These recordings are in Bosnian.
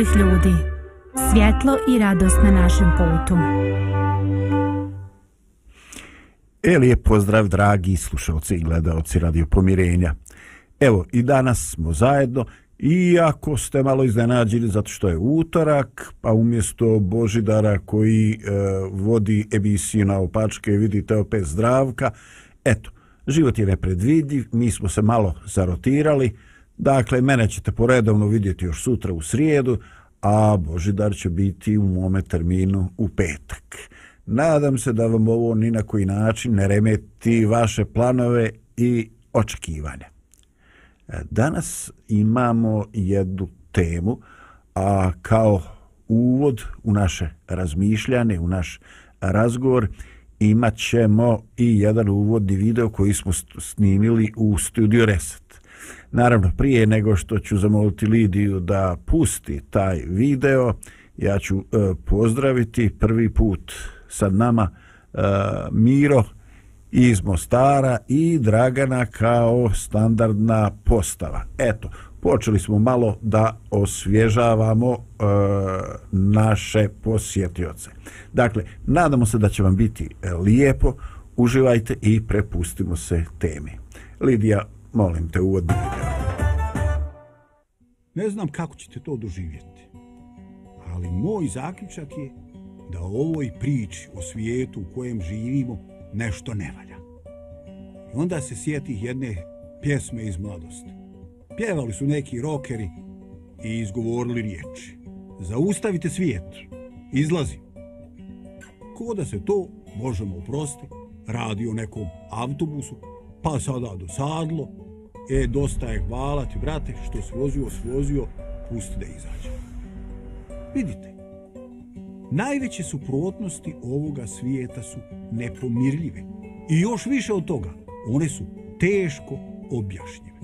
Dobrih ljudi. Svjetlo i radost na našem putu. E, lijep pozdrav, dragi slušalci i gledalci Radio Pomirenja. Evo, i danas smo zajedno, iako ste malo iznenađeni zato što je utorak, pa umjesto Božidara koji e, vodi emisiju na opačke, vidite opet zdravka, eto, život je nepredvidljiv, mi smo se malo zarotirali, Dakle, mene ćete poredovno vidjeti još sutra u srijedu, a Božidar će biti u mome terminu u petak. Nadam se da vam ovo ni na koji način ne remeti vaše planove i očekivanja. E, danas imamo jednu temu, a kao uvod u naše razmišljanje, u naš razgovor, imat ćemo i jedan uvodni video koji smo snimili u Studio Reset. Naravno, prije nego što ću zamoliti Lidiju da pusti taj video, ja ću e, pozdraviti prvi put sad nama e, Miro iz Mostara i Dragana kao standardna postava. Eto, počeli smo malo da osvježavamo e, naše posjetioce. Dakle, nadamo se da će vam biti e, lijepo, uživajte i prepustimo se temi. Lidija, molim te uvodni video. Ne znam kako ćete to doživjeti, ali moj zaključak je da ovoj priči o svijetu u kojem živimo nešto ne valja. I onda se sjeti jedne pjesme iz mladosti. Pjevali su neki rokeri i izgovorili riječi. Zaustavite svijet, izlazi. Ko da se to možemo oprosti, radi o nekom autobusu pa sada dosadlo, e, dosta je hvala ti, brate, što si vozio, svozio, pusti da izađe. Vidite, najveće suprotnosti ovoga svijeta su nepomirljive. I još više od toga, one su teško objašnjive.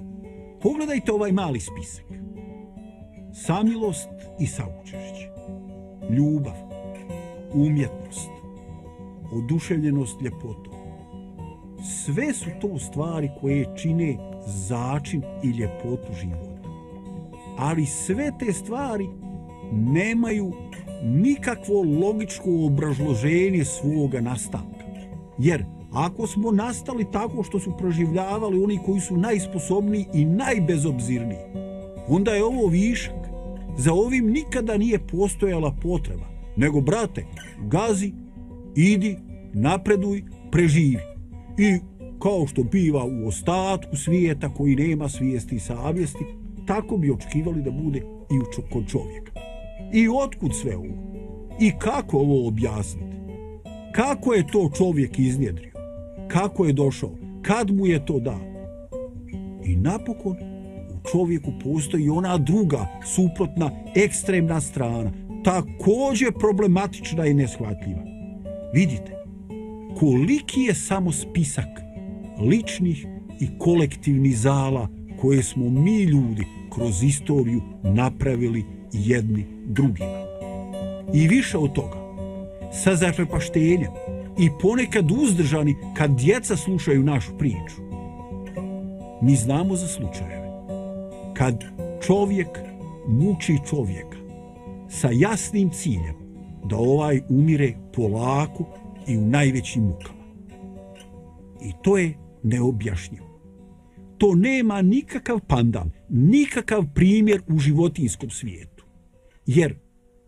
Pogledajte ovaj mali spisak. Samilost i saučešće. Ljubav, umjetnost, oduševljenost ljepotom, sve su to stvari koje čine začin i ljepotu života. Ali sve te stvari nemaju nikakvo logičko obražloženje svoga nastanka. Jer ako smo nastali tako što su proživljavali oni koji su najsposobniji i najbezobzirniji, onda je ovo višak. Za ovim nikada nije postojala potreba. Nego, brate, gazi, idi, napreduj, preživi i kao što biva u ostatku svijeta koji nema svijesti i savjesti, tako bi očekivali da bude i kod čovjeka. I otkud sve ovo? I kako ovo objasniti? Kako je to čovjek iznjedrio? Kako je došao? Kad mu je to dao? I napokon u čovjeku postoji ona druga, suprotna, ekstremna strana, također problematična i neshvatljiva. Vidite, koliki je samo spisak ličnih i kolektivnih zala koje smo mi ljudi kroz istoriju napravili jedni drugima. I više od toga, sa zaprepaštenjem i ponekad uzdržani kad djeca slušaju našu priču. Mi znamo za slučajeve. Kad čovjek muči čovjeka sa jasnim ciljem da ovaj umire polako i u najvećim mukama. I to je neobjašnjivo. To nema nikakav pandan, nikakav primjer u životinskom svijetu. Jer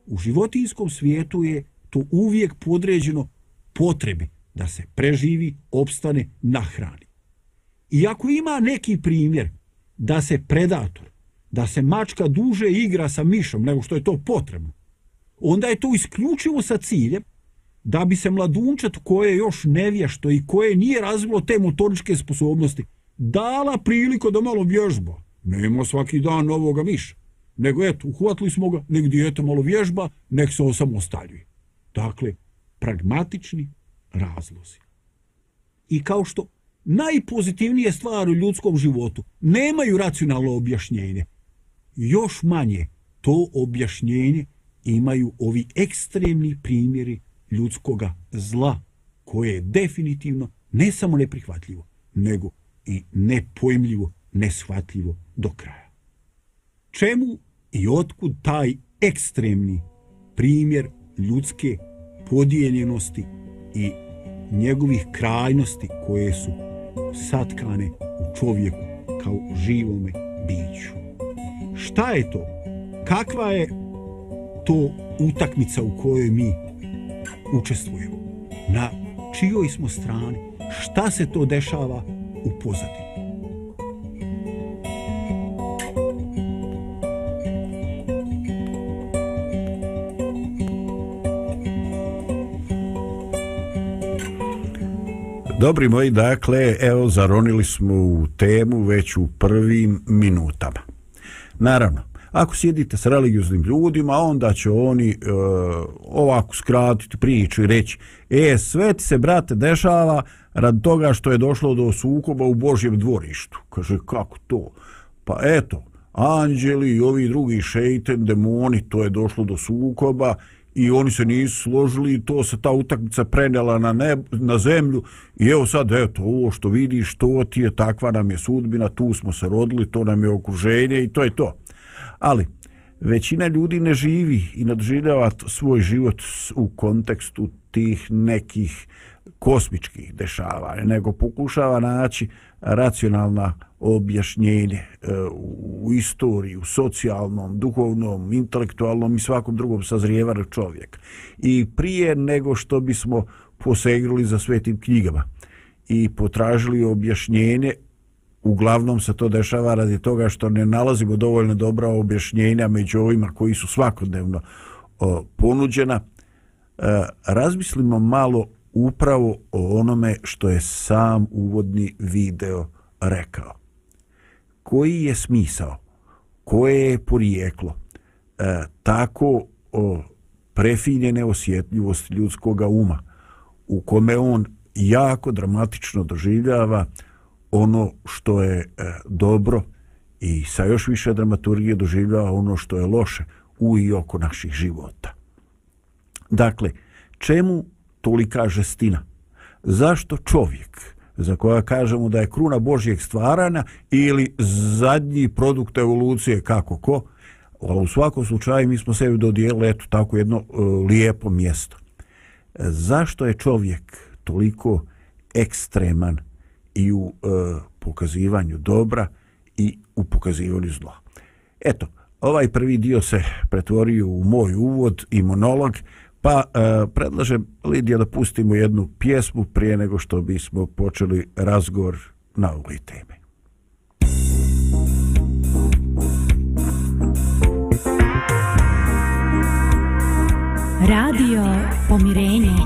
u životinskom svijetu je to uvijek podređeno potrebi da se preživi, opstane, nahrani. I ako ima neki primjer da se predator, da se mačka duže igra sa mišom nego što je to potrebno, onda je to isključivo sa ciljem da bi se mladunčet koje još nevješto i koje nije razvilo te motoričke sposobnosti, dala priliku da malo vježba. Nema svaki dan novoga miša. Nego eto, uhvatili smo ga, nek dijete malo vježba, nek se osamostaljuje. Dakle, pragmatični razlozi. I kao što najpozitivnije stvari u ljudskom životu nemaju racionalno objašnjenje, još manje to objašnjenje imaju ovi ekstremni primjeri ljudskoga zla, koje je definitivno ne samo neprihvatljivo, nego i nepojmljivo, neshvatljivo do kraja. Čemu i otkud taj ekstremni primjer ljudske podijeljenosti i njegovih krajnosti koje su satkane u čovjeku kao živome biću. Šta je to? Kakva je to utakmica u kojoj mi učestvujemo? Na čijoj smo strani? Šta se to dešava u pozadini? Dobri moji, dakle, evo, zaronili smo u temu već u prvim minutama. Naravno, ako sjedite s religioznim ljudima, onda će oni e, ovako skratiti priču i reći e, sve ti se, brate, dešava rad toga što je došlo do sukoba u Božjem dvorištu. Kaže, kako to? Pa eto, anđeli i ovi drugi šeiten, demoni, to je došlo do sukoba i oni se nisu složili i to se ta utakmica prenela na, neb, na zemlju i evo sad, eto, ovo što vidiš, to ti je, takva nam je sudbina, tu smo se rodili, to nam je okruženje i to je to. Ali, većina ljudi ne živi i nadživljava svoj život u kontekstu tih nekih kosmičkih dešavanja, nego pokušava naći racionalna objašnjenje e, u istoriji, u socijalnom, duhovnom, intelektualnom i svakom drugom sazrijevanju čovjek. I prije nego što bismo posegrili za svetim knjigama i potražili objašnjenje, uglavnom se to dešava radi toga što ne nalazimo dovoljno dobra objašnjenja među ovima koji su svakodnevno ponuđena, e, razmislimo malo upravo o onome što je sam uvodni video rekao. Koji je smisao? Koje je porijeklo? E, tako o prefinjene osjetljivosti ljudskog uma u kome on jako dramatično doživljava ono što je e, dobro i sa još više dramaturgije doživljava ono što je loše u i oko naših života. Dakle, čemu tolika žestina. Zašto čovjek, za koja kažemo da je kruna Božjeg stvarana ili zadnji produkt evolucije kako ko, ali u svakom slučaju mi smo sebi dodijeli eto tako jedno e, lijepo mjesto. Zašto je čovjek toliko ekstreman i u e, pokazivanju dobra i u pokazivanju zla? Eto, ovaj prvi dio se pretvorio u moj uvod i monolog, Pa e, predlažem Lidija da pustimo jednu pjesmu prije nego što bismo počeli razgovor na ovoj temi. Radio Pomirenje.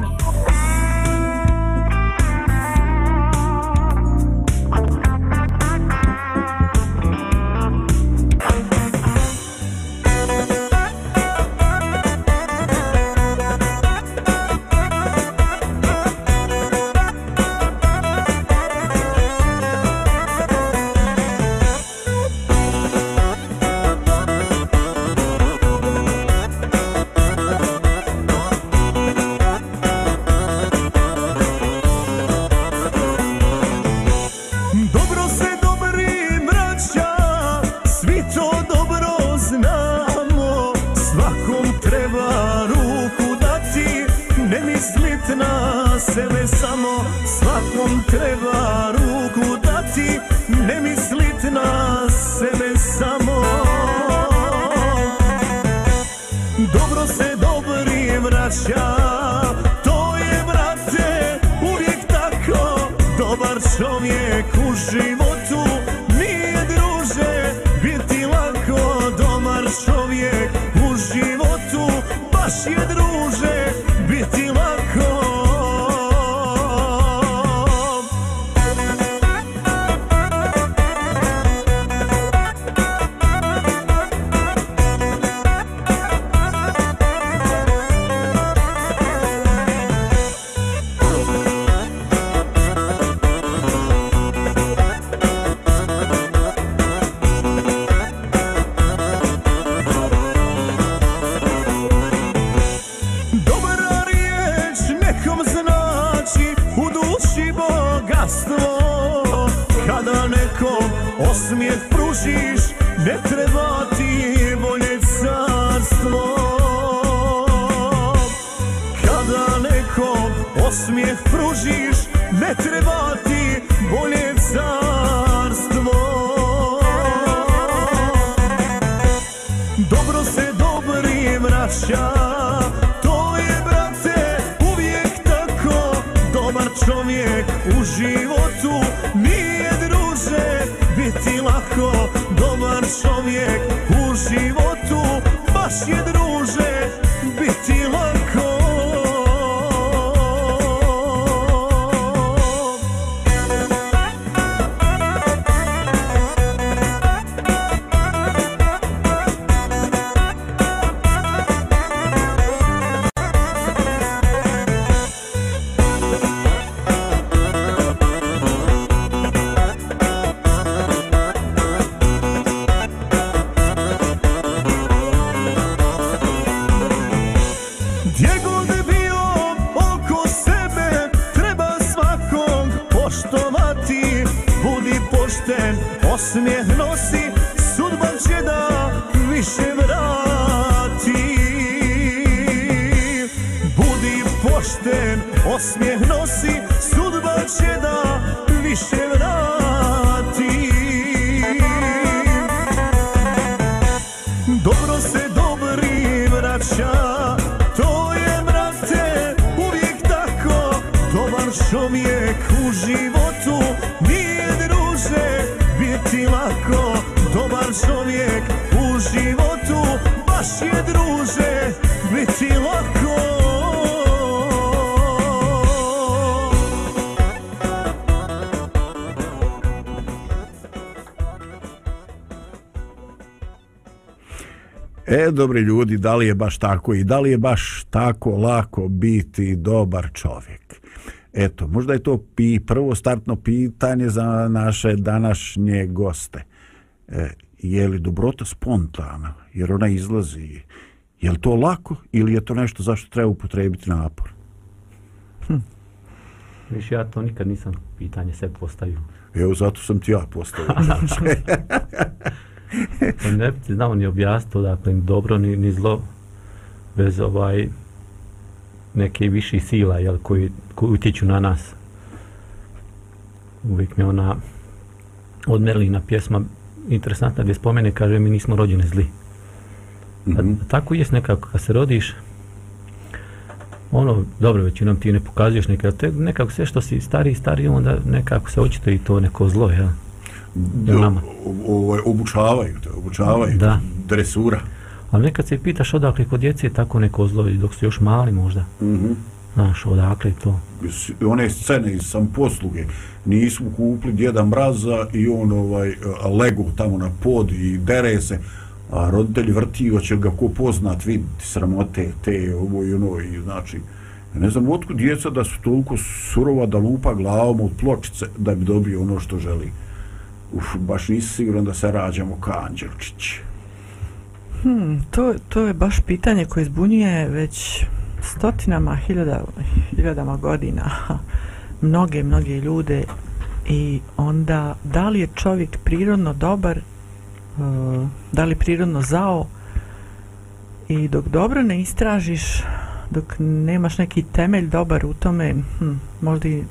Čovjek u životu nije druže biti lako. Dobar čovjek u životu baš je druže dobri ljudi, da li je baš tako i da li je baš tako lako biti dobar čovjek? Eto, možda je to pi, prvo startno pitanje za naše današnje goste. E, je li dobrota spontana? Jer ona izlazi. Je li to lako ili je to nešto zašto treba upotrebiti napor? Više ja to nikad nisam pitanje se postavio. Evo, zato sam ti ja postavio. Pa ne bi ti znao ni objasniti odakle ni dobro ni, ni zlo bez ovaj neke viši sila jel, koji, koji utječu na nas. Uvijek mi ona od Merlina pjesma interesantna gdje spomene, kaže mi nismo rođeni zli. Mhm. A, tako jest nekako kad se rodiš ono, dobro, većinom ti ne pokazuješ nekako, te, nekako sve što si stari i stari, onda nekako se očito i to neko zlo, jel? Nama. Ovo, obučavaju te, obučavaju. Da. Dresura. Ali nekad se pitaš odakle kod djece je tako neko zlo, dok su još mali možda. Mhm. Znaš, odakle to? One scene iz samposluge nismo kupili djeda mraza i on ovaj a, lego tamo na pod i dere se a roditelji vrti hoće ga ko poznat vidjeti sramote te ovo i ono i znači ne znam otkud djeca da su toliko surova da lupa glavom od pločice da bi dobio ono što želi Uf, baš nisi siguran da se rađamo ka Anđelčić. Hmm, to, to je baš pitanje koje zbunjuje već stotinama, hiljada, hiljadama godina mnoge, mnoge ljude i onda da li je čovjek prirodno dobar, e, da li prirodno zao i dok dobro ne istražiš, dok nemaš neki temelj dobar u tome, hm, možda i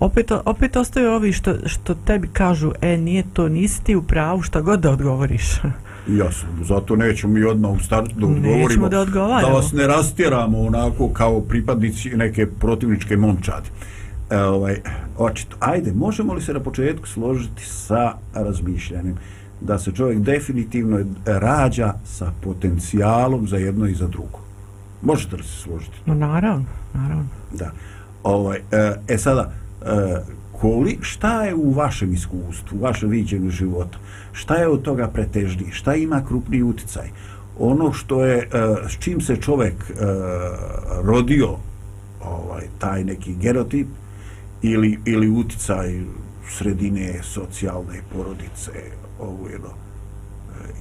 opet, opet ostaju ovi što, što tebi kažu, e, nije to, nisi ti u pravu, šta god da odgovoriš. Jasno, zato nećemo mi odmah u startu da Nećemo odgovorimo, da odgovaramo. da vas ne rastjeramo onako kao pripadnici neke protivničke momčadi. E, ovaj, očito, ajde, možemo li se na početku složiti sa razmišljanjem da se čovjek definitivno rađa sa potencijalom za jedno i za drugo? Možete li se složiti? No, naravno, naravno. Da. Ovaj, e, e sada, E, koli, šta je u vašem iskustvu, u vašem viđenju života? Šta je od toga pretežniji? Šta ima krupniji uticaj? Ono što je, e, s čim se čovjek e, rodio, ovaj, taj neki gerotip, ili, ili uticaj sredine, socijalne porodice, ovo jedno.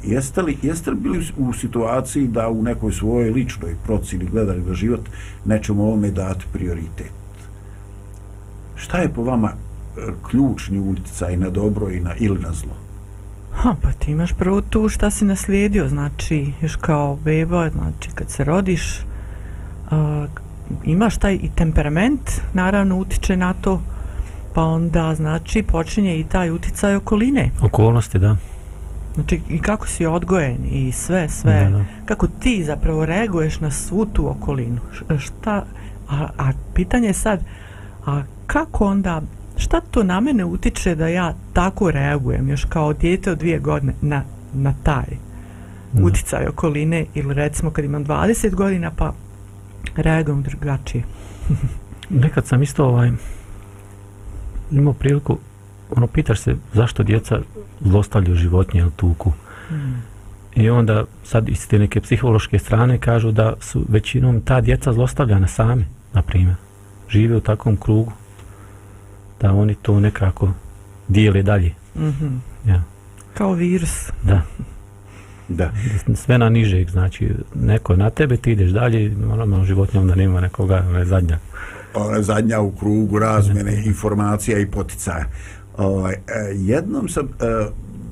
Jeste li, jeste li bili u situaciji da u nekoj svojoj ličnoj procini gledali na život nečemu ovome dati prioritet? Šta je po vama e, ključni uticaj na dobro i na, ili na zlo? Ha, pa ti imaš prvo tu šta si naslijedio, znači, još kao beba, znači, kad se rodiš, uh, imaš taj i temperament, naravno, utiče na to, pa onda, znači, počinje i taj uticaj okoline. Okolnosti, da. Znači, i kako si odgojen i sve, sve, Da, da. kako ti zapravo reaguješ na svu tu okolinu. Šta, a, a pitanje je sad, a kako onda, šta to na mene utiče da ja tako reagujem, još kao dijete od dvije godine, na, na taj Da. uticaj okoline, ili recimo kad imam 20 godina, pa reagujem drugačije. Nekad sam isto ovaj imao priliku ono pitaš se zašto djeca zlostavljaju životinje ili tuku. I onda sad iz te neke psihološke strane kažu da su većinom ta djeca zlostavljana same, na primjer. Žive u takvom krugu da oni to nekako dijele dalje. Mhm. Ja, Kao virus. da. Da. Sve na nižeg, znači neko je na tebe, ti ideš dalje, normalno životinja onda nema nekoga, ona je zadnja. ona zadnja u krugu razmene informacija i poticaja. Ovaj, e, jednom sam e,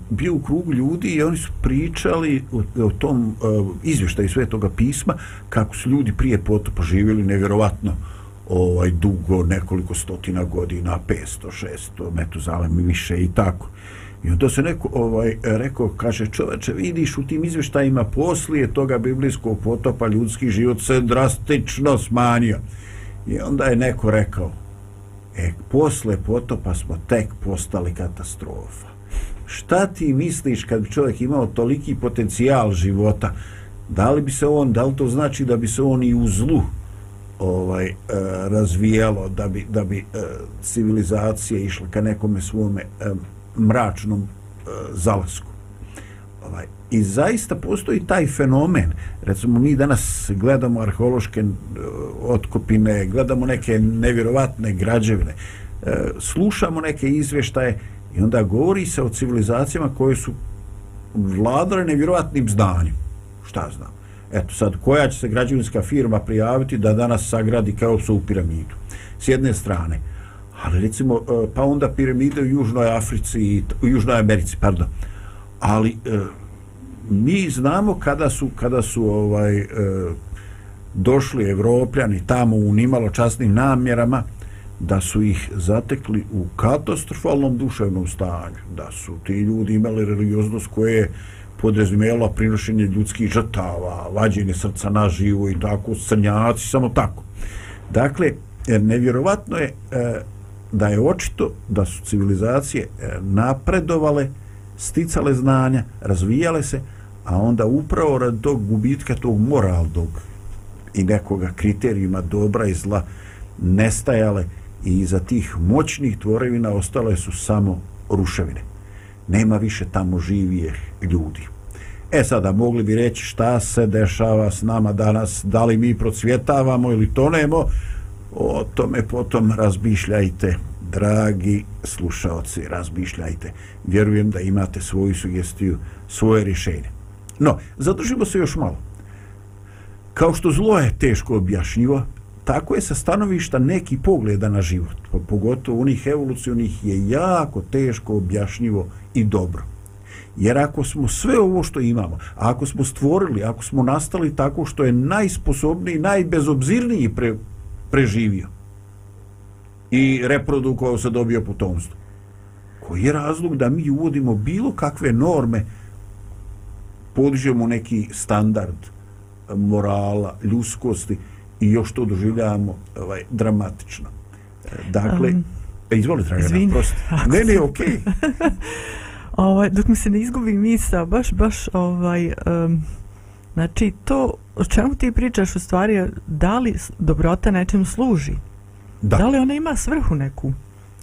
bio u krugu ljudi i oni su pričali o, o tom e, izvještaju svetoga pisma kako su ljudi prije potopa živjeli nevjerovatno ovaj dugo, nekoliko stotina godina, 500, 600, metuzalem i više i tako. I onda se neko ovaj, rekao, kaže, čoveče, vidiš u tim izvještajima poslije toga biblijskog potopa ljudski život se drastično smanjio. I onda je neko rekao, e, posle potopa smo tek postali katastrofa. Šta ti misliš kad bi čovjek imao toliki potencijal života, da li bi se on, da li to znači da bi se on i u zlu ovaj e, razvijalo, da bi, da bi eh, e, civilizacija išla ka nekome svome e, mračnom e, zalasku. Ovaj, I zaista postoji taj fenomen. Recimo, mi danas gledamo arheološke e, otkopine, gledamo neke nevjerovatne građevine, e, slušamo neke izvještaje i onda govori se o civilizacijama koje su vladale nevjerovatnim znanjem. Šta znam? Eto sad, koja će se građevinska firma prijaviti da danas sagradi kao su piramidu? S jedne strane. Ali recimo, e, pa onda piramide u Južnoj Africi, i u Južnoj Americi, pardon. Ali e, mi znamo kada su kada su ovaj e, došli evropljani tamo u nimalo časnim namjerama da su ih zatekli u katastrofalnom duševnom stanju da su ti ljudi imali religioznost koje je prinošenje ljudskih žrtava, vađenje srca na živo i tako, srnjaci, samo tako. Dakle, e, nevjerovatno je e, da je očito da su civilizacije e, napredovale, sticale znanja, razvijale se, a onda upravo rad tog gubitka tog moralnog i nekoga kriterijuma dobra i zla nestajale i iza tih moćnih tvorevina ostale su samo ruševine. Nema više tamo živijeh ljudi. E sada, mogli bi reći šta se dešava s nama danas, da li mi procvjetavamo ili tonemo, o tome potom razmišljajte, dragi slušaoci, razmišljajte. Vjerujem da imate svoju sugestiju, svoje rješenje. No, zadržimo se još malo. Kao što zlo je teško objašnjivo, tako je sa stanovišta neki pogleda na život, pogotovo onih evolucionih, je jako teško objašnjivo i dobro. Jer ako smo sve ovo što imamo, ako smo stvorili, ako smo nastali tako što je najsposobniji, najbezobzirniji pre, preživio i reprodukovao se dobio potomstvo, koji je razlog da mi uvodimo bilo kakve norme, podižemo neki standard morala, ljuskosti i još to doživljavamo ovaj, dramatično. E, Dakle, Um, um, izvoli, Dragana, prosti. Ne, ne, okej. Ovaj, dok mi se ne izgubi misa, baš, baš, ovaj, um, znači, to, o čemu ti pričaš u stvari, da li dobrota nečem služi? Da. Da li ona ima svrhu neku?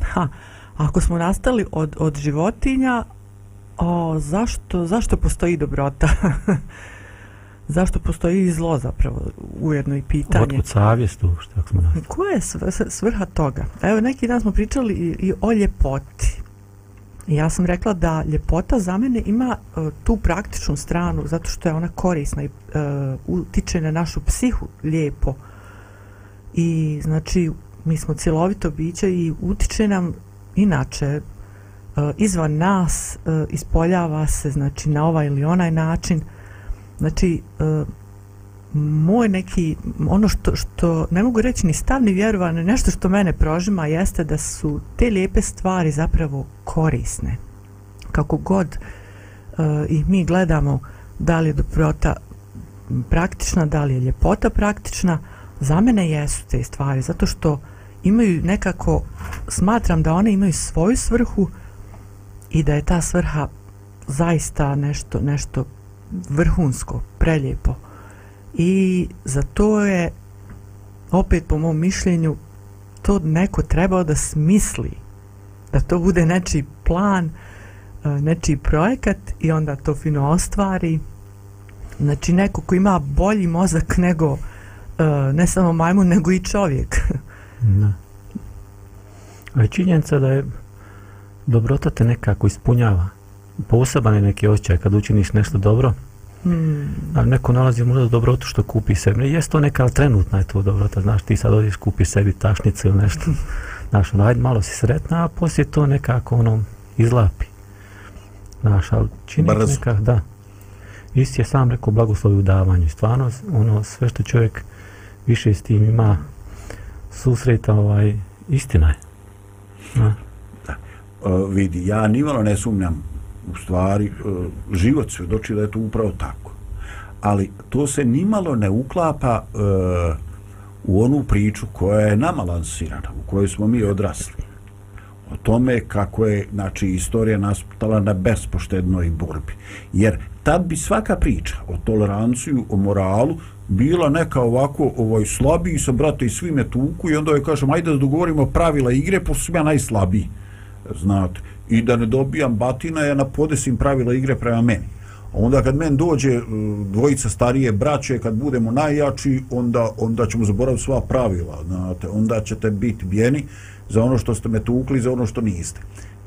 Ha, ako smo nastali od, od životinja, o, zašto, zašto postoji dobrota? zašto postoji i zlo zapravo, ujedno i pitanje. Otkud savjest uopšte, ako smo nas. Koja je svrha toga? Evo, neki dan smo pričali i, i o ljepoti. Ja sam rekla da ljepota za mene ima uh, tu praktičnu stranu zato što je ona korisna i uh, utiče na našu psihu lijepo. I znači mi smo cjelovito biće i utiče nam inače e, izvan nas ispoljava se znači na ovaj ili onaj način znači moj neki ono što, što ne mogu reći ni stav ni vjerovan nešto što mene prožima jeste da su te lijepe stvari zapravo korisne. Kako god e, uh, ih mi gledamo da li je dobrota praktična, da li je ljepota praktična za mene jesu te stvari zato što imaju nekako smatram da one imaju svoju svrhu i da je ta svrha zaista nešto nešto vrhunsko, preljepo i za to je opet po mom mišljenju to neko trebao da smisli da to bude nečiji plan e, nečiji projekat i onda to fino ostvari. Znači neko ko ima bolji mozak nego e, ne samo majmun nego i čovjek. Da. a činjenica da je dobrota te nekako ispunjava. Poseban je neki osjećaj kad učiniš nešto dobro. Hmm. A neko nalazi možda dobrotu što kupi sebi. Jes to neka trenutna je to dobrota, znaš, ti sad odiš kupi sebi tašnicu ili nešto. Znaš, ono, ajde, malo si sretna, a poslije to nekako ono izlapi. Znaš, ali čini nekak, da. Isti je sam rekao blagoslovi u davanju. Stvarno, ono, sve što čovjek više s tim ima susreta, ovaj, istina je. Da. da. Uh, vidi, ja nimalo ne sumnjam u stvari e, život svjedoči da je to upravo tako. Ali to se nimalo ne uklapa e, u onu priču koja je nama lansirana, u kojoj smo mi odrasli. O tome kako je znači, istorija nastala na bespoštednoj borbi. Jer tad bi svaka priča o toleranciju, o moralu, bila neka ovako ovaj slabiji sa brate i svi me tuku i onda joj kažem ajde da dogovorimo pravila igre pošto sam ja najslabiji znate i da ne dobijam batina, ja na podesim pravila igre prema meni. Onda kad men dođe e, dvojica starije braće, kad budemo najjači, onda, onda ćemo zaboraviti sva pravila. Znate, onda ćete biti bijeni za ono što ste me tukli, za ono što niste.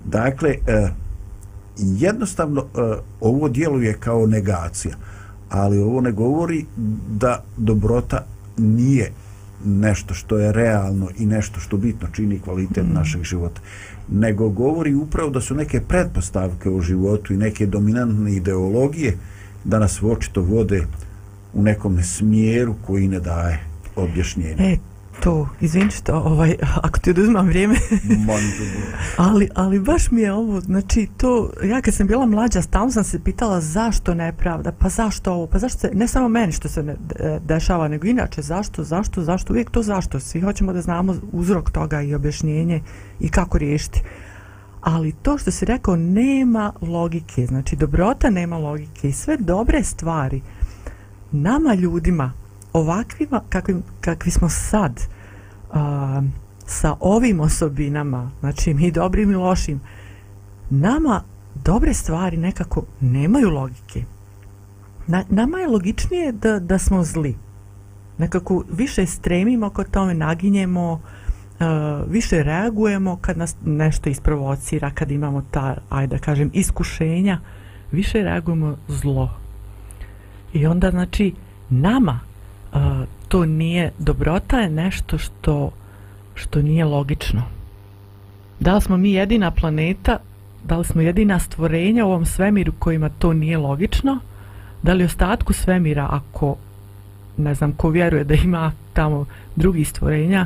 Dakle, eh, jednostavno eh, ovo djeluje kao negacija, ali ovo ne govori da dobrota nije nešto što je realno i nešto što bitno čini kvalitet mm. našeg života nego govori upravo da su neke pretpostavke u životu i neke dominantne ideologije da nas očito vode u nekom smjeru koji ne daje objašnjenje. E, to, izvini što, ovaj, ako ti oduzmam vrijeme, ali, ali baš mi je ovo, znači to, ja kad sam bila mlađa, stalno sam se pitala zašto nepravda, pa zašto ovo, pa zašto se, ne samo meni što se ne dešava, nego inače, zašto, zašto, zašto, uvijek to zašto, svi hoćemo da znamo uzrok toga i objašnjenje i kako riješiti. Ali to što si rekao, nema logike, znači dobrota nema logike i sve dobre stvari nama ljudima, ovakvima kakvim, kakvi smo sad a, sa ovim osobinama znači mi dobrim i lošim nama dobre stvari nekako nemaju logike. Na, nama je logičnije da, da smo zli. Nekako više stremimo kod tome naginjemo uh, više reagujemo kad nas nešto isprovocira kad imamo ta, ajde da kažem iskušenja više reagujemo zlo. I onda znači nama to nije dobrota je nešto što što nije logično. Da li smo mi jedina planeta da li smo jedina stvorenja u ovom svemiru kojima to nije logično? Da li ostatku svemira ako ne znam ko vjeruje da ima tamo drugi stvorenja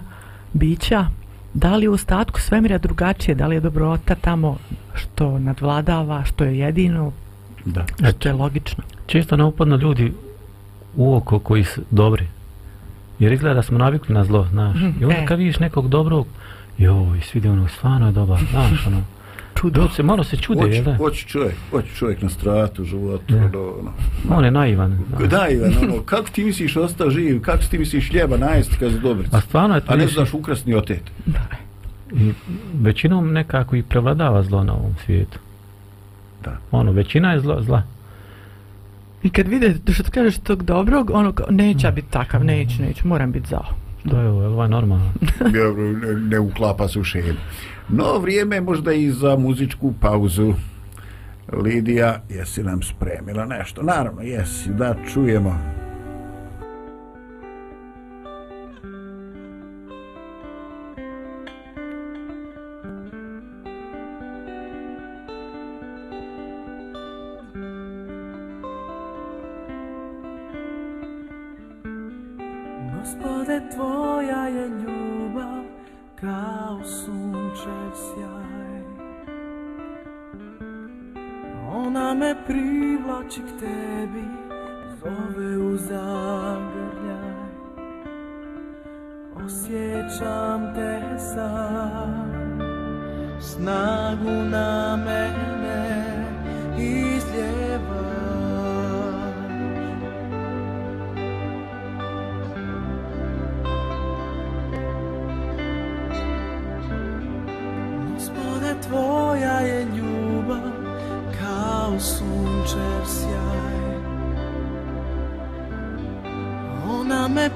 bića da li u ostatku svemira drugačije da li je dobrota tamo što nadvladava što je jedino da. što je logično? Često ne upadno ljudi u oko koji su dobri. Jer izgleda da smo navikli na zlo, znaš. I onda e. kad vidiš nekog dobrog, joj, svidi ono, stvarno je dobar, znaš, ono. Čudo. se, malo se čude, oć, jel da? Hoće čovjek, hoće čovjek na stratu, životu, ja. ono, ono. On je naivan. Naivan, ono, kako ti misliš ostao živ, kako ti misliš ljeba najesti kad je dobrica? A stvarno je to A ne znaš ukrasni otet. Da. I većinom nekako i prevladava zlo na ovom svijetu. Da. Ono, većina je zlo, zla. I kad vide što ti kažeš tog dobrog, ono kao, neće biti takav, neće, neće, moram biti zao. Da, evo, ovo je normalno. ne, ne uklapa se u šelu. No, vrijeme možda i za muzičku pauzu. Lidija, jesi nam spremila nešto? Naravno, jesi, da čujemo. Gospode, Tvoja je ljubav kao sunčev sjaj. Ona me privlači k Tebi, zove u zagrljaj. Osjećam Te sad, snagu na mene.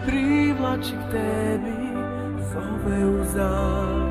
privlači k tebi, zove u zavu.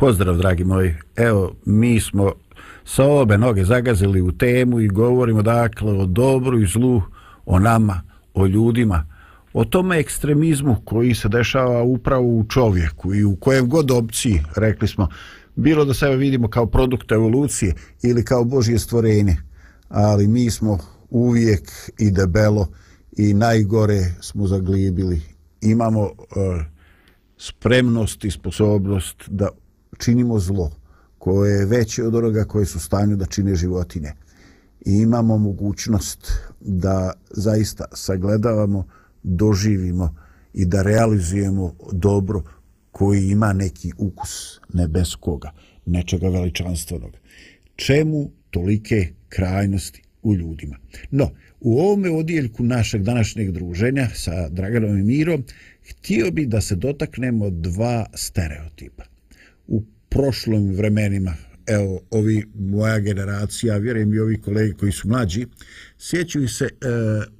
Pozdrav, dragi moji. Evo, mi smo sa obe noge zagazili u temu i govorimo dakle o dobru i zlu, o nama, o ljudima, o tome ekstremizmu koji se dešava upravo u čovjeku i u kojem god opciji, rekli smo, bilo da sebe vidimo kao produkt evolucije ili kao Božje stvorenje, ali mi smo uvijek i debelo i najgore smo zaglibili. Imamo uh, spremnost i sposobnost da činimo zlo koje je veće od onoga koje su stanju da čine životinje. I imamo mogućnost da zaista sagledavamo, doživimo i da realizujemo dobro koji ima neki ukus nebeskoga, nečega veličanstvenog. Čemu tolike krajnosti u ljudima? No, u ovome odjeljku našeg današnjeg druženja sa Draganom i Mirom htio bi da se dotaknemo dva stereotipa. U prošlim vremenima, evo, ovi moja generacija, vjerujem i ovi kolege koji su mlađi, sjećaju se e,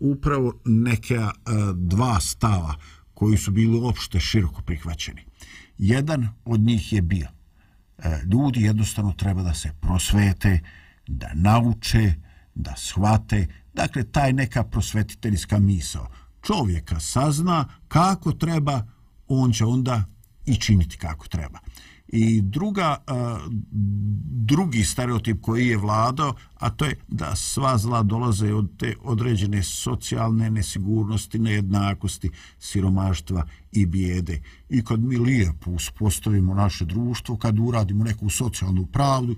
upravo neke e, dva stava koji su bili opšte široko prihvaćeni. Jedan od njih je bio e, ljudi jednostavno treba da se prosvete, da nauče, da shvate, dakle taj neka prosvetiteljska misao. Čovjeka sazna kako treba, on će onda i činiti kako treba. I druga, drugi stereotip koji je vladao, a to je da sva zla dolaze od te određene socijalne nesigurnosti, nejednakosti, siromaštva i bijede. I kad mi lijepo uspostavimo naše društvo, kad uradimo neku socijalnu pravdu,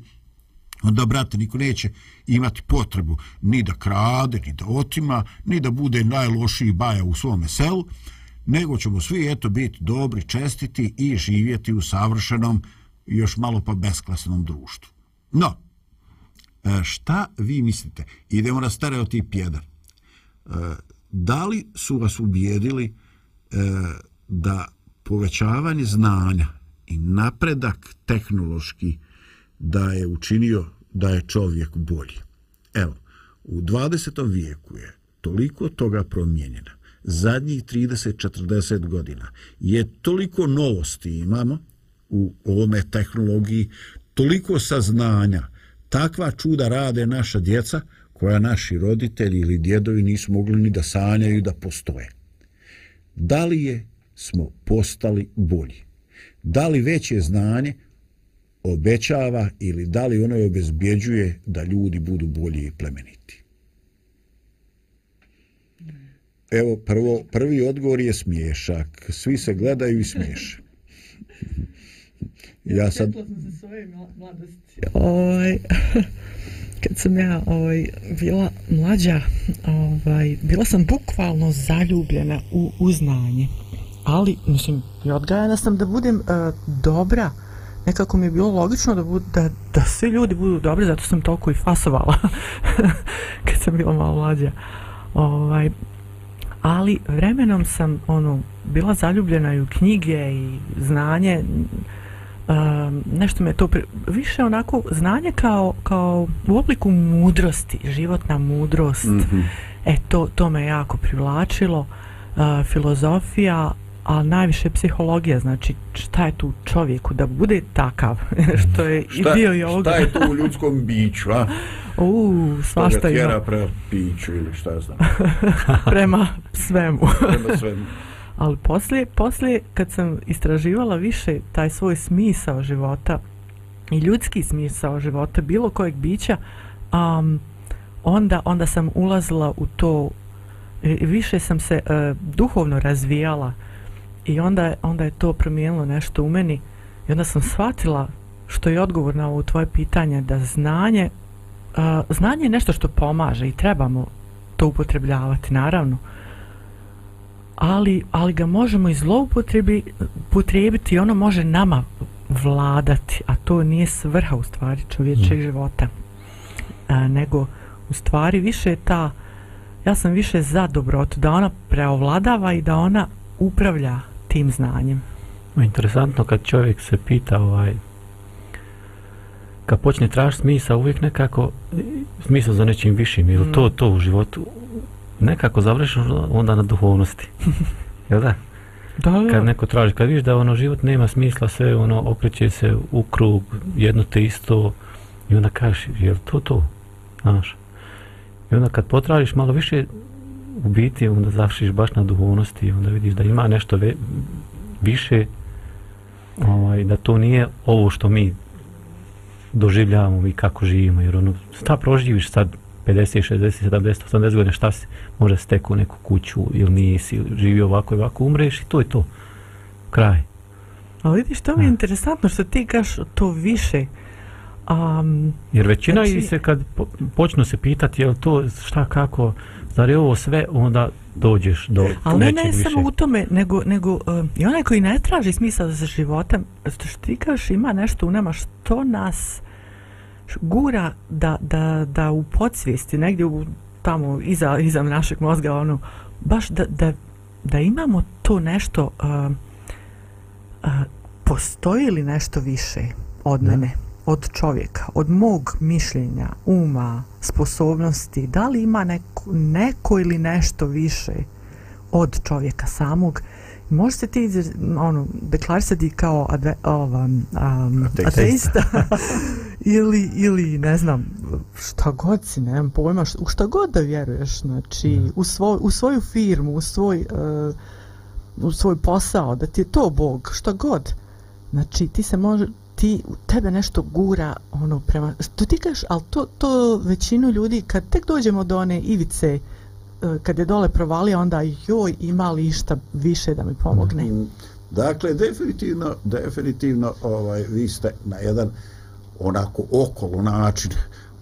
onda, brate, niko neće imati potrebu ni da krade, ni da otima, ni da bude najlošiji baja u svome selu, nego ćemo svi eto biti dobri, čestiti i živjeti u savršenom još malo pa besklasnom društvu. No, e, šta vi mislite? Idemo na stereotip 1. E, da li su vas ubijedili e, da povećavanje znanja i napredak tehnološki da je učinio da je čovjek bolji? Evo, u 20. vijeku je toliko toga promijenjeno zadnjih 30-40 godina je toliko novosti imamo u ovome tehnologiji, toliko saznanja, takva čuda rade naša djeca koja naši roditelji ili djedovi nisu mogli ni da sanjaju da postoje. Da li je smo postali bolji? Da li veće znanje obećava ili da li ono obezbjeđuje da ljudi budu bolji i plemeniti? Evo, prvo, prvi odgovor je smiješak. Svi se gledaju i smiješe. Ja sad... Oj, kad sam ja ovaj, bila mlađa, ovaj, bila sam bukvalno zaljubljena u, u znanje. Ali, mislim, i odgajana sam da budem uh, dobra. Nekako mi je bilo logično da, bud, da, da svi ljudi budu dobri, zato sam toliko i fasovala kad sam bila malo mlađa. Ovaj, ali vremenom sam ono bila zaljubljena i u knjige i znanje um, nešto me to pri... više onako znanje kao, kao u obliku mudrosti životna mudrost. Mm -hmm. e to, to me jako privlačilo uh, filozofija a najviše psihologija znači šta je tu čovjeku da bude takav što je šta, i bio i ovoga. šta je tu u ljudskom biću a U, svašta ima. Tjera prema piću ili šta znam. prema svemu. prema svemu. Ali poslije, poslije, kad sam istraživala više taj svoj smisao života i ljudski smisao života bilo kojeg bića, um, onda, onda sam ulazila u to, više sam se uh, duhovno razvijala i onda, onda je to promijenilo nešto u meni i onda sam shvatila što je odgovor na ovo tvoje pitanje da znanje znanje je nešto što pomaže i trebamo to upotrebljavati, naravno. Ali, ali ga možemo i zloupotrebiti i ono može nama vladati, a to nije svrha u stvari čovječeg mm. života. A, nego u stvari više je ta, ja sam više za dobrotu, da ona preovladava i da ona upravlja tim znanjem. Interesantno kad čovjek se pita ovaj, kad počne tražiti smisao, uvijek nekako smisao za nečim višim, ili mm. to, to u životu nekako završi onda na duhovnosti. Jel da? Da, da. kad neko traži, kad vidiš da ono život nema smisla, sve ono okreće se u krug, jedno te isto i onda kažeš, je li to to? Znaš. I onda kad potražiš malo više u biti, onda završiš baš na duhovnosti i onda vidiš da ima nešto ve, više ovaj, da to nije ovo što mi doživljavamo i kako živimo, jer ono, šta proživiš sad 50, 60, 70, 80 godina, šta si, može steku neku kuću ili nisi, ili živio ovako i ovako, umreš i to je to. Kraj. A vidiš, to mi je interesantno što ti kažeš to više. Um, Jer većina Znači- se kad po, počnu se pitati je li to šta kako, zar je ovo sve, onda dođeš do ali ne, nečeg ne više. samo u tome, nego, nego um, i onaj koji ne traži smisla za životem, što što ti kažeš, ima nešto u nama što nas gura da, da, da u podsvijesti, negdje u, tamo iza, iza našeg mozga, ono, baš da, da, da imamo to nešto, uh, uh, postoji li nešto više od Da. mene, od čovjeka, od mog mišljenja, uma, sposobnosti, da li ima neko, neko ili nešto više od čovjeka samog, može se ti ono, deklarisati kao adve, ova, um, Ateista. ili, ili ne znam šta god si, nemam pojma šta, u šta god da vjeruješ znači u, svoj, u svoju firmu u svoj uh, u svoj posao da ti je to Bog šta god. Znači ti se može ti u tebe nešto gura ono prema što ti kažeš ali to, to većinu ljudi kad tek dođemo do one ivice uh, kad je dole provalio onda joj ima li išta više da mi pomogne Mm, Dakle, definitivno, definitivno ovaj, vi ste na jedan onako okolo način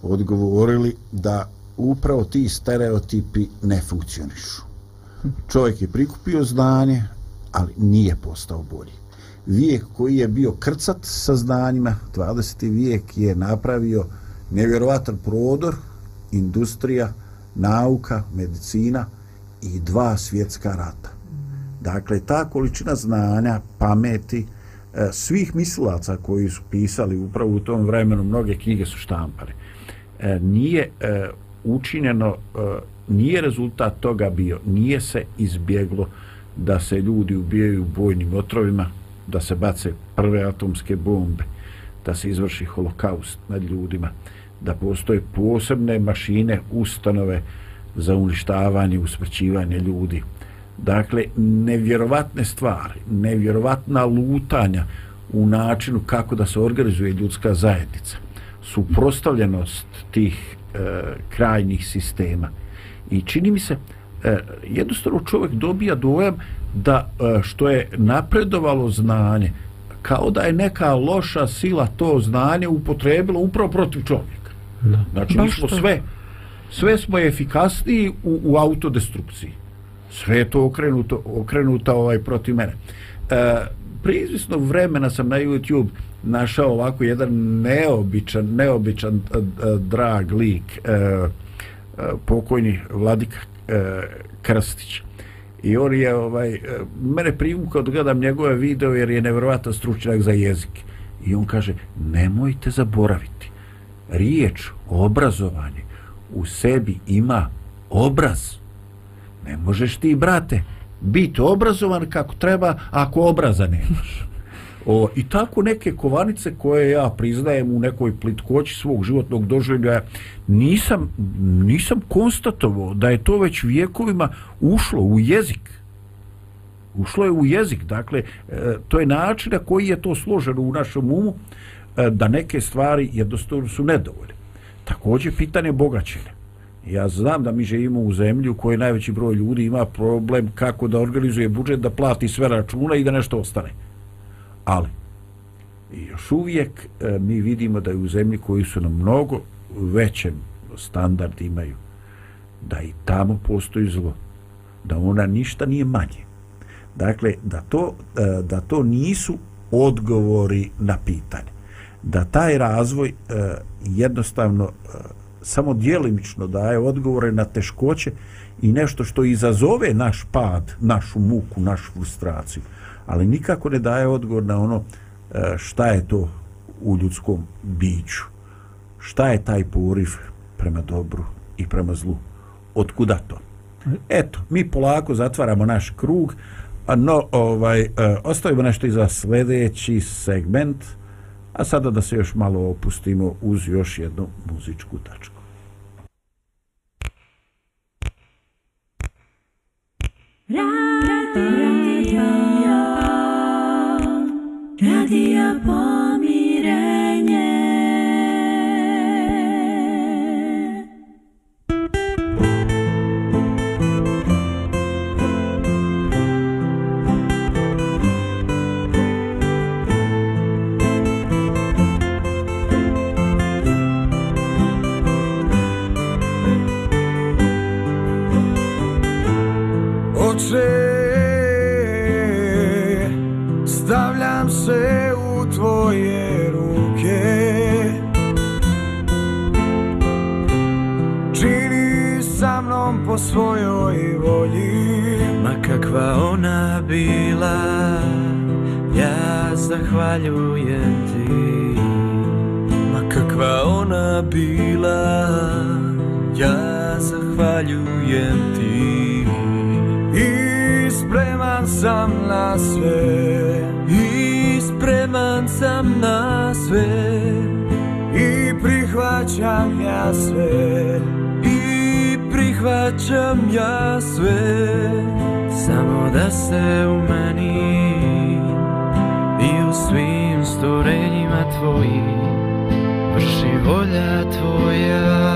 odgovorili da upravo ti stereotipi ne funkcionišu. Čovjek je prikupio znanje, ali nije postao bolji. Vijek koji je bio krcat sa znanjima, 20. vijek je napravio nevjerovatan prodor, industrija, nauka, medicina i dva svjetska rata. Dakle, ta količina znanja, pameti, e, svih mislilaca koji su pisali upravo u tom vremenu, mnoge knjige su štampali, e, nije e, učinjeno, nije rezultat toga bio, nije se izbjeglo da se ljudi ubijaju bojnim otrovima, da se bace prve atomske bombe, da se izvrši holokaust nad ljudima, da postoje posebne mašine, ustanove za uništavanje, usmrćivanje ljudi. Dakle, nevjerovatne stvari, nevjerovatna lutanja u načinu kako da se organizuje ljudska zajednica, suprostavljenost tih e, krajnjih sistema. I čini mi se, e, jednostavno čovjek dobija dojam da e, što je napredovalo znanje, kao da je neka loša sila to znanje upotrebila upravo protiv čovjeka. Da. Znači, Baš mi smo sve, sve smo efikasniji u, u autodestrukciji. Sve je to okrenuto, okrenuto ovaj protiv mene. E, prije izvisnog vremena sam na YouTube našao ovako jedan neobičan, neobičan e, e, drag lik, e, e, pokojni Vladika e, Krstić. I on je, ovaj, e, mene privukao da gledam njegove video jer je nevjerovatan stručnjak za jezik. I on kaže, nemojte zaboraviti, riječ obrazovanje u sebi ima obraz. Ne možeš ti, brate, biti obrazovan kako treba ako obraza nemaš. O, I tako neke kovanice koje ja priznajem u nekoj plitkoći svog životnog doživljaja nisam, nisam konstatovao da je to već vijekovima ušlo u jezik. Ušlo je u jezik. Dakle, e, to je način na koji je to složeno u našem umu e, da neke stvari jednostavno su nedovoljne. Također pitanje bogaćine. Ja znam da mi živimo u zemlji u kojoj najveći broj ljudi ima problem kako da organizuje budžet, da plati sve računa i da nešto ostane. Ali, i još uvijek e, mi vidimo da je u zemlji koji su na mnogo većem standard imaju, da i tamo postoji zlo, da ona ništa nije manje. Dakle, da to, e, da to nisu odgovori na pitanje. Da taj razvoj e, jednostavno e, samo djelimično daje odgovore na teškoće i nešto što izazove naš pad, našu muku, našu frustraciju, ali nikako ne daje odgovor na ono e, šta je to u ljudskom biću, šta je taj poriv prema dobru i prema zlu, otkuda to? Eto, mi polako zatvaramo naš krug, A no, ovaj, e, ostavimo nešto i za sljedeći segment, a sada da se još malo opustimo uz još jednu muzičku tačku. Radio, radio pomirenje. Po svojoj volji. Ma kakva ona bila, ja zahvaljujem ti. Ma kakva ona bila, ja zahvaljujem ti. I spreman sam na sve. I spreman sam na sve. I prihvaćam ja sve prihvaćam ja sve Samo da se u meni I u svim stvorenjima tvojim Vrši volja tvoja.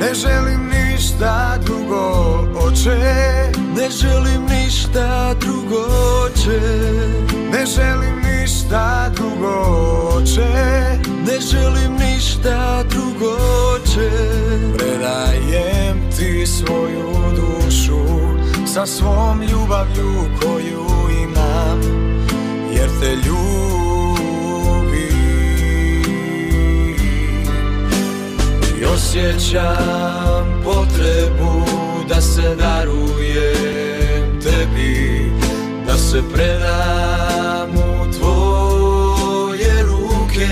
Ne želim ništa drugo, oče Ne želim ništa drugo, oče. Ne želim ništa drugo, oče. Ne želim ništa drugo, oče. Predajem ti svoju dušu Sa svom ljubavlju koju imam Jer te ljubim. I osjećam potrebu da se darujem tebi Da se predam u tvoje ruke.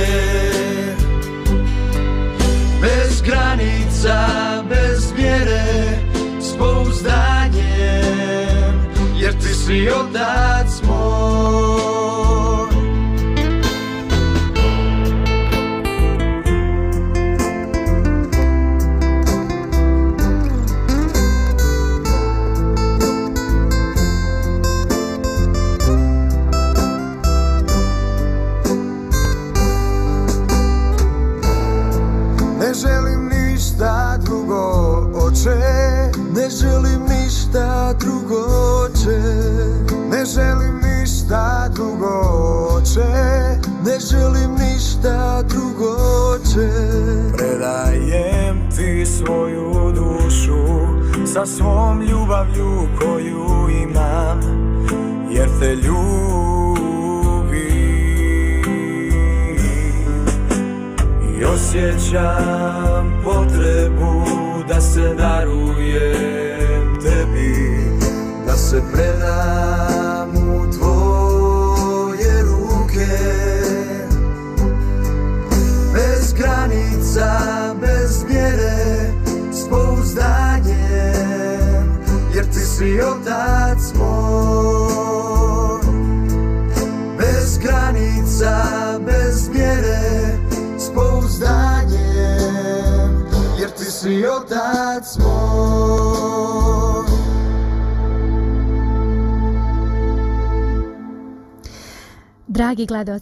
Bez granica, bez mjere, s pouzdanjem Jer ti si otac moj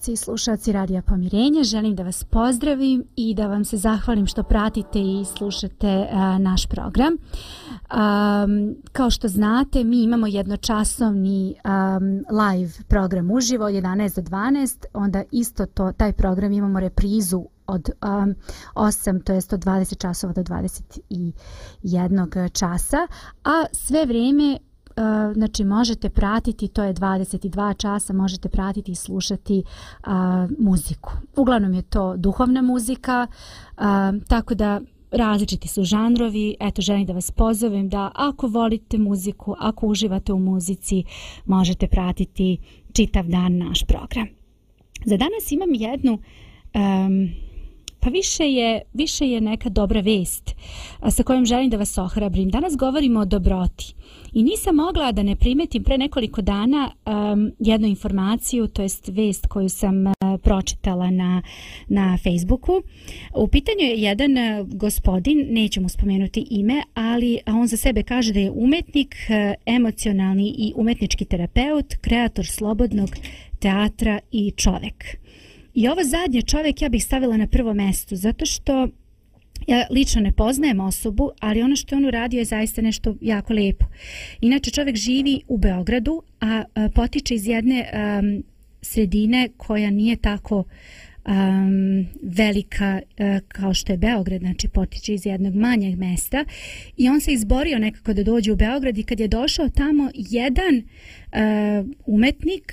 gledalci i slušalci Radija Pomirenje, želim da vas pozdravim i da vam se zahvalim što pratite i slušate a, naš program. Um, kao što znate, mi imamo jednočasovni um, live program uživo od 11 do 12, onda isto to, taj program imamo reprizu od um, 8, to jest od 20 časova do 21 časa, a sve vrijeme E, znači možete pratiti, to je 22 časa, možete pratiti i slušati a, muziku. Uglavnom je to duhovna muzika, a, tako da različiti su žanrovi. Eto, želim da vas pozovem da ako volite muziku, ako uživate u muzici, možete pratiti čitav dan naš program. Za danas imam jednu um, pa više je, više je neka dobra vest a, sa kojom želim da vas ohrabrim. Danas govorimo o dobroti. I nisam mogla da ne primetim pre nekoliko dana um, jednu informaciju, to jest vest koju sam uh, pročitala na, na Facebooku. U pitanju je jedan uh, gospodin, neću mu spomenuti ime, ali on za sebe kaže da je umetnik, uh, emocionalni i umetnički terapeut, kreator slobodnog teatra i čovek. I ovo zadnje čovjek ja bih stavila na prvo mesto, zato što ja lično ne poznajem osobu, ali ono što je on uradio je zaista nešto jako lijepo. Inače čovjek živi u Beogradu, a, a potiče iz jedne a, sredine koja nije tako um, velika uh, kao što je Beograd, znači potiče iz jednog manjeg mesta i on se izborio nekako da dođe u Beograd i kad je došao tamo jedan uh, umetnik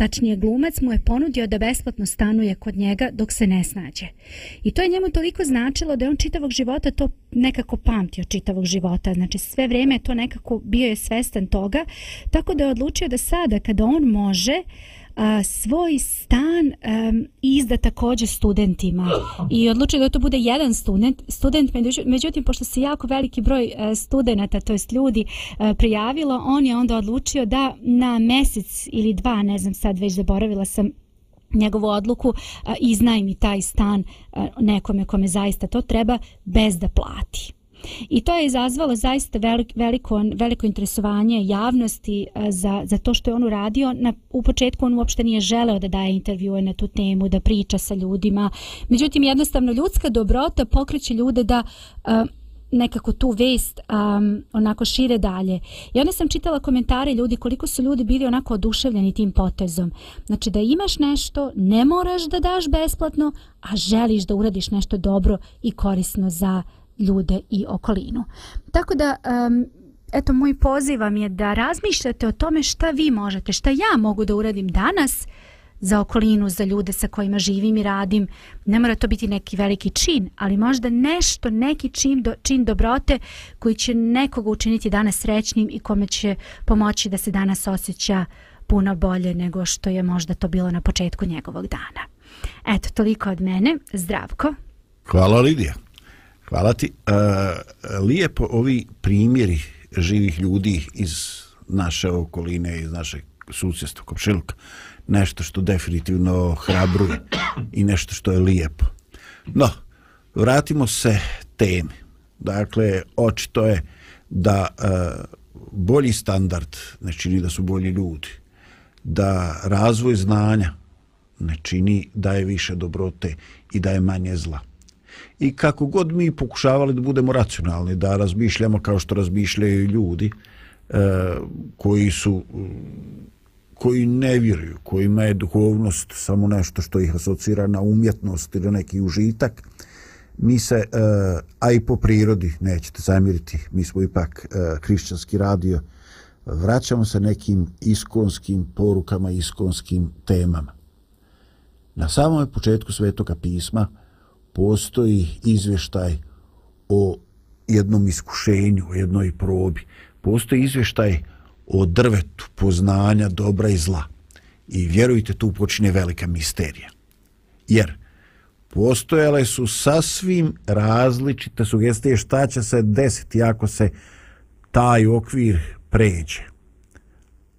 tačnije glumac mu je ponudio da besplatno stanuje kod njega dok se ne snađe. I to je njemu toliko značilo da je on čitavog života to nekako pamtio čitavog života. Znači sve vrijeme je to nekako bio je svestan toga, tako da je odlučio da sada kada on može uh, svoj stan um, izda također studentima i odlučio da to bude jedan student, student međutim pošto se jako veliki broj studenta, to jest ljudi prijavilo, on je onda odlučio da na mjesec ili dva, ne znam sad već zaboravila sam njegovu odluku iznajmi taj stan nekome kome zaista to treba bez da plati. I to je izazvalo zaista velik, veliko, veliko interesovanje javnosti e, za, za to što je on uradio. Na, u početku on uopšte nije želeo da daje intervjue na tu temu, da priča sa ljudima. Međutim, jednostavno ljudska dobrota pokreće ljude da a, nekako tu vest um, onako šire dalje. I onda sam čitala komentare ljudi koliko su ljudi bili onako oduševljeni tim potezom. Znači da imaš nešto, ne moraš da daš besplatno, a želiš da uradiš nešto dobro i korisno za ljude i okolinu. Tako da, um, eto, moj poziv vam je da razmišljate o tome šta vi možete, šta ja mogu da uradim danas za okolinu, za ljude sa kojima živim i radim. Ne mora to biti neki veliki čin, ali možda nešto, neki čin, do, čin dobrote koji će nekoga učiniti danas srećnim i kome će pomoći da se danas osjeća puno bolje nego što je možda to bilo na početku njegovog dana. Eto, toliko od mene. Zdravko. Hvala Lidija. Hvala ti. E, lijepo ovi primjeri živih ljudi iz naše okoline, iz naše susjedstva, komšiluka, nešto što definitivno hrabruje i nešto što je lijepo. No, vratimo se temi. Dakle, očito je da e, bolji standard ne čini da su bolji ljudi, da razvoj znanja ne čini da je više dobrote i da je manje zla i kako god mi pokušavali da budemo racionalni, da razmišljamo kao što razmišljaju ljudi e, koji su koji ne vjeruju, kojima je duhovnost samo nešto što ih asocira na umjetnost ili neki užitak, mi se, e, a i po prirodi, nećete zamiriti, mi smo ipak e, hrišćanski radio, vraćamo se nekim iskonskim porukama, iskonskim temama. Na samom početku svetoga pisma, postoji izveštaj o jednom iskušenju, o jednoj probi. Postoji izveštaj o drvetu poznanja dobra i zla. I vjerujte, tu počine velika misterija. Jer postojale su sasvim različite sugestije šta će se desiti ako se taj okvir pređe.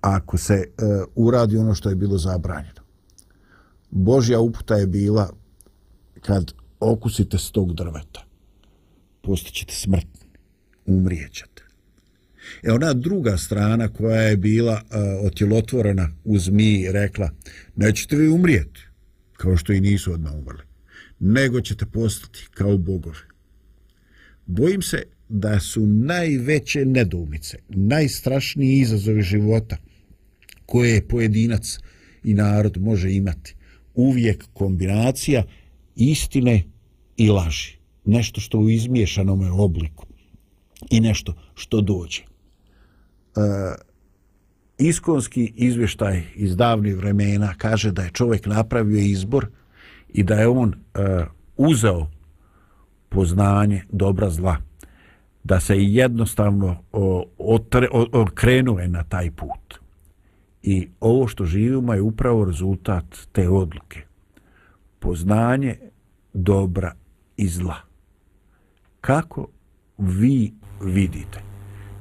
Ako se e, uradi ono što je bilo zabranjeno. Božja uputa je bila kad okusite s tog drveta. Postaćete smrtni. Umrijećete. E ona druga strana koja je bila uh, otjelotvorena u zmiji rekla nećete vi umrijeti kao što i nisu odmah umrli nego ćete postati kao bogovi. Bojim se da su najveće nedoumice, najstrašniji izazovi života koje pojedinac i narod može imati uvijek kombinacija istine i laži. Nešto što u izmiješanom obliku i nešto što dođe. E, iskonski izvještaj iz davnih vremena kaže da je čovjek napravio izbor i da je on e, uzeo poznanje dobra zla da se jednostavno o, otre, o, o, krenuje na taj put I ovo što živimo je upravo rezultat te odluke. Poznanje dobra i zla. Kako vi vidite?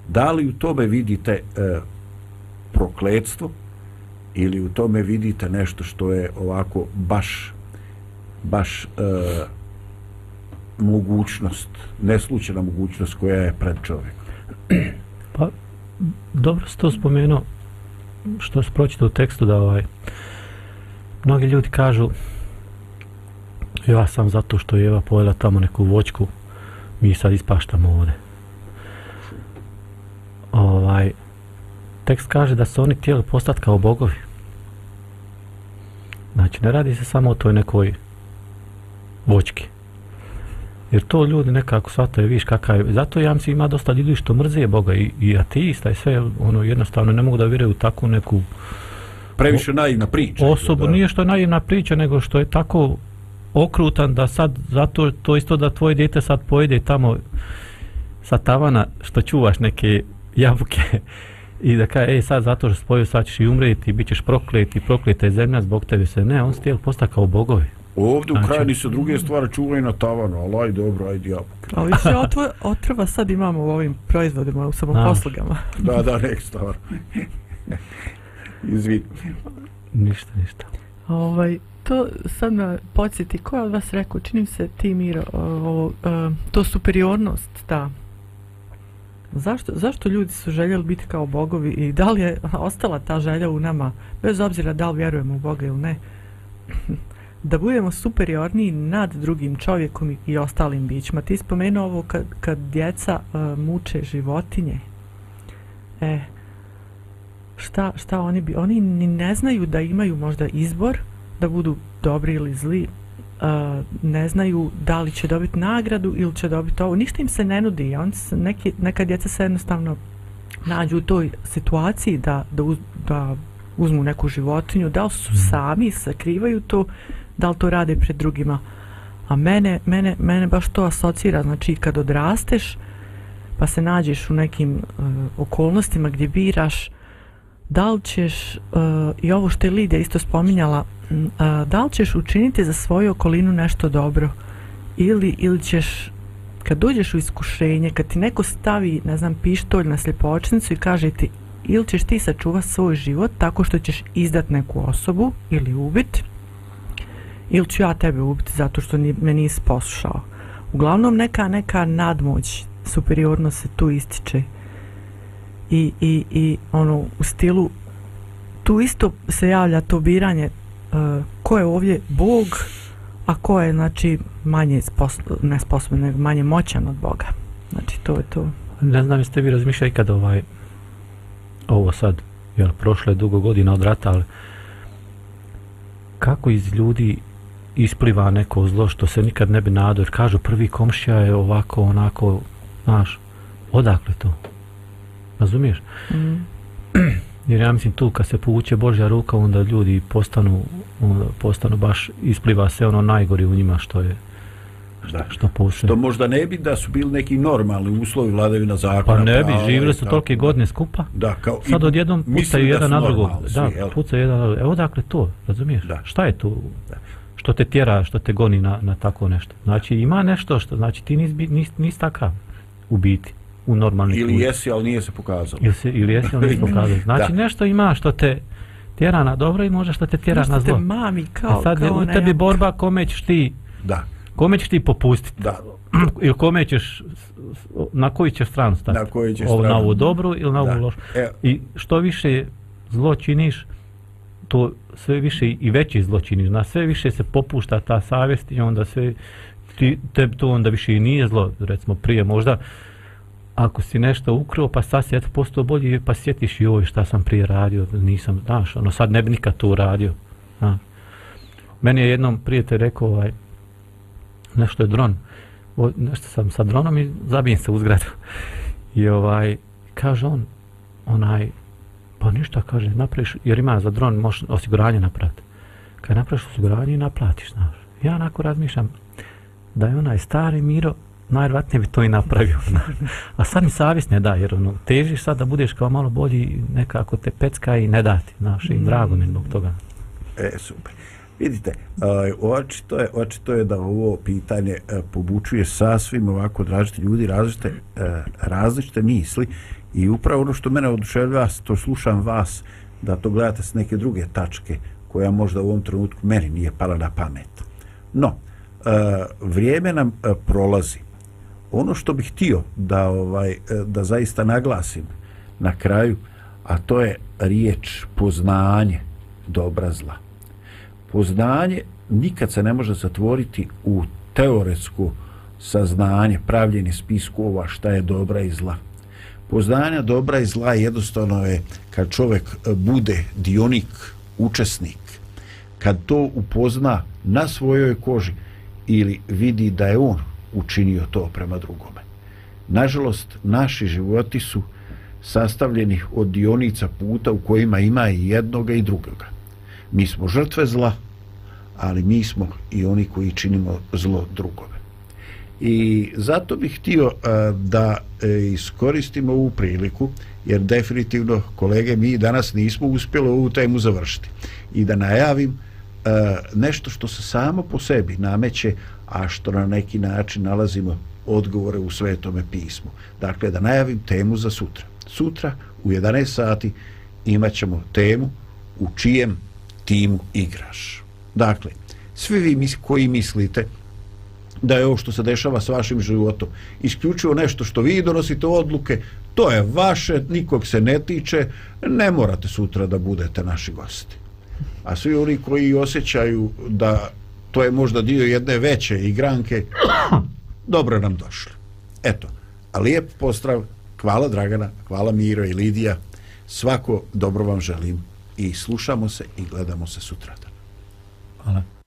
Da li u tome vidite e, prokledstvo ili u tome vidite nešto što je ovako baš baš e, mogućnost, neslučena mogućnost koja je pred čovjekom. Pa, dobro ste to spomenuo, što se pročita u tekstu da ovaj, mnogi ljudi kažu ja sam zato što je Eva pojela tamo neku voćku, mi sad ispaštamo ovde. Ovaj, tekst kaže da su oni htjeli postati kao bogovi. Znači, ne radi se samo o toj nekoj voćki. Jer to ljudi nekako shvataju, viš kakav je. Zato ja mislim ima dosta ljudi što mrze Boga i, i ateista i sve, ono, jednostavno ne mogu da vjeruju u takvu neku Previše naivna priča. osobu. da. Nije što je naivna priča, nego što je tako okrutan da sad, zato to isto da tvoje dijete sad pojede tamo sa tavana što čuvaš neke jabuke i da kaže, ej sad zato što spojio sad ćeš i umreti, bit ćeš proklet i prokleta je zemlja zbog tebe se. Ne, on stijel posta kao bogovi. Ovdje u Znači- krajini se druge stvari čuvaju na tavanu, ali aj dobro, ajde jabuke. Ali više otvo, otrova sad imamo u ovim proizvodima, u samoposlugama. Da, da, nek stvar. Izvini. Ništa, ništa. Ovaj, to sad me podsjeti, ko je od vas rekao, čini se ti Miro, o, o, to superiornost, ta. Zašto, zašto ljudi su željeli biti kao bogovi i da li je ostala ta želja u nama, bez obzira da li vjerujemo u Boga ili ne, da budemo superiorniji nad drugim čovjekom i, i ostalim bićima. Ti spomenuo ovo kad, kad djeca uh, muče životinje. E, šta, šta oni bi, oni ni ne znaju da imaju možda izbor da budu dobri ili zli, uh, ne znaju da li će dobiti nagradu ili će dobiti ovo, ništa im se ne nudi, on se, neki, neka djeca se jednostavno nađu u toj situaciji da, da, uz, da uzmu neku životinju, da li su sami, sakrivaju to, da li to rade pred drugima. A mene, mene, mene baš to asocira, znači kad odrasteš, pa se nađeš u nekim uh, okolnostima gdje biraš da li ćeš, uh, i ovo što je Lidija isto spominjala, uh, da li ćeš učiniti za svoju okolinu nešto dobro ili, ili ćeš kad dođeš u iskušenje, kad ti neko stavi, ne znam, pištolj na sljepočnicu i kaže ti ili ćeš ti sačuvati svoj život tako što ćeš izdat neku osobu ili ubiti ili ću ja tebe ubiti zato što ni, me nisi poslušao. Uglavnom neka neka nadmoć, superiornost se tu ističe i, i, i ono u stilu tu isto se javlja to biranje uh, ko je ovdje Bog a ko je znači manje sposob, sposoban nego manje moćan od Boga. Znači to je to. Ne znam jeste vi razmišljali kad ovaj ovo sad, jel, prošle dugo godina od rata, ali kako iz ljudi ispliva neko zlo što se nikad ne bi nadao, jer kažu prvi komšija je ovako, onako, znaš, odakle to? Razumiješ? mm. Jer ja mislim tu kad se povuče Božja ruka, onda ljudi postanu, onda postanu baš, ispliva se ono najgori u njima što je, Da. što postoje. Što možda ne bi da su bili neki normalni uslovi vladavina zakona. Pa ne bi, prava živjeli su tako. tolike godine skupa. Da, kao, Sad odjednom pucaju da jedan na drugog. svi, Da, pucaju jedan na drugog. Evo dakle to, razumiješ? Da. Šta je tu? Da. Što te tjera, što te goni na, na tako nešto? Znači ima nešto što, znači ti nis, nis, nis takav u biti, u normalni Ili jesi, ali nije se pokazalo. Ili, se, ili jesi, ali nisi pokazao. Znači Da. nešto ima što te tjera na dobro i može što te tjera Nešto na te zlo. mami kao, A sad je kao u ona tebi borba kome ćeš ti, Da, kome ćeš ti popustiti. da. Ili kome ćeš, na koji ćeš stranu stati. Na koji ćeš Ovo, na stranu. ovu dobru ili na Da. ovu lošu. E, I što više zlo činiš, to sve više i veći zlo činiš. Na sve više se popušta ta savjest i onda sve ti, te, to onda više i nije zlo. Recimo prije možda ako si nešto ukrao pa sad si eto postao bolji pa sjetiš i ovo šta sam prije radio, nisam, znaš, ono sad ne bi nikad to uradio. Znaš. Meni je jednom prijatelj rekao ovaj, nešto je dron, o, nešto sam sa dronom i zabijem se u zgradu. I ovaj, kaže on, onaj, pa ništa, kaže, napraviš, jer ima za dron, možeš osiguranje napraviti. Kad napraviš osiguranje i naplatiš, znaš. Ja onako razmišljam da je onaj stari Miro najvjerojatnije bi to i napravio. A sad mi savjest ne da, jer ono, težiš sad da budeš kao malo bolji, nekako te pecka i ne dati, znaš, i drago mi zbog toga. E, super. Vidite, očito, je, očito je da ovo pitanje e, pobučuje sasvim ovako različite ljudi, različite, e, različite misli i upravo ono što mene oduševlja, to slušam vas, da to gledate s neke druge tačke koja možda u ovom trenutku meni nije pala na pamet. No, e, vrijeme nam prolazi. Ono što bih htio da, ovaj, e, da zaista naglasim na kraju, a to je riječ poznanje dobra zla poznanje nikad se ne može zatvoriti u teoretsku saznanje, pravljenje spiskova šta je dobra i zla. Poznanja dobra i zla jednostavno je kad čovjek e, bude dionik, učesnik, kad to upozna na svojoj koži ili vidi da je on učinio to prema drugome. Nažalost, naši životi su sastavljeni od dionica puta u kojima ima i jednoga i drugoga mi smo žrtve zla, ali mi smo i oni koji činimo zlo drugove. I zato bih htio eh, da eh, iskoristimo ovu priliku, jer definitivno, kolege, mi danas nismo uspjeli ovu temu završiti. I da najavim eh, nešto što se samo po sebi nameće, a što na neki način nalazimo odgovore u svetome pismu. Dakle, da najavim temu za sutra. Sutra u 11 sati imat ćemo temu u čijem timu igraš. Dakle, svi vi mis koji mislite da je ovo što se dešava s vašim životom isključivo nešto što vi donosite odluke, to je vaše, nikog se ne tiče, ne morate sutra da budete naši gosti. A svi oni koji osjećaju da to je možda dio jedne veće igranke, dobro nam došli. Eto, a lijep pozdrav, hvala Dragana, hvala Miro i Lidija, svako dobro vam želim i slušamo se i gledamo se sutradan. Hvala.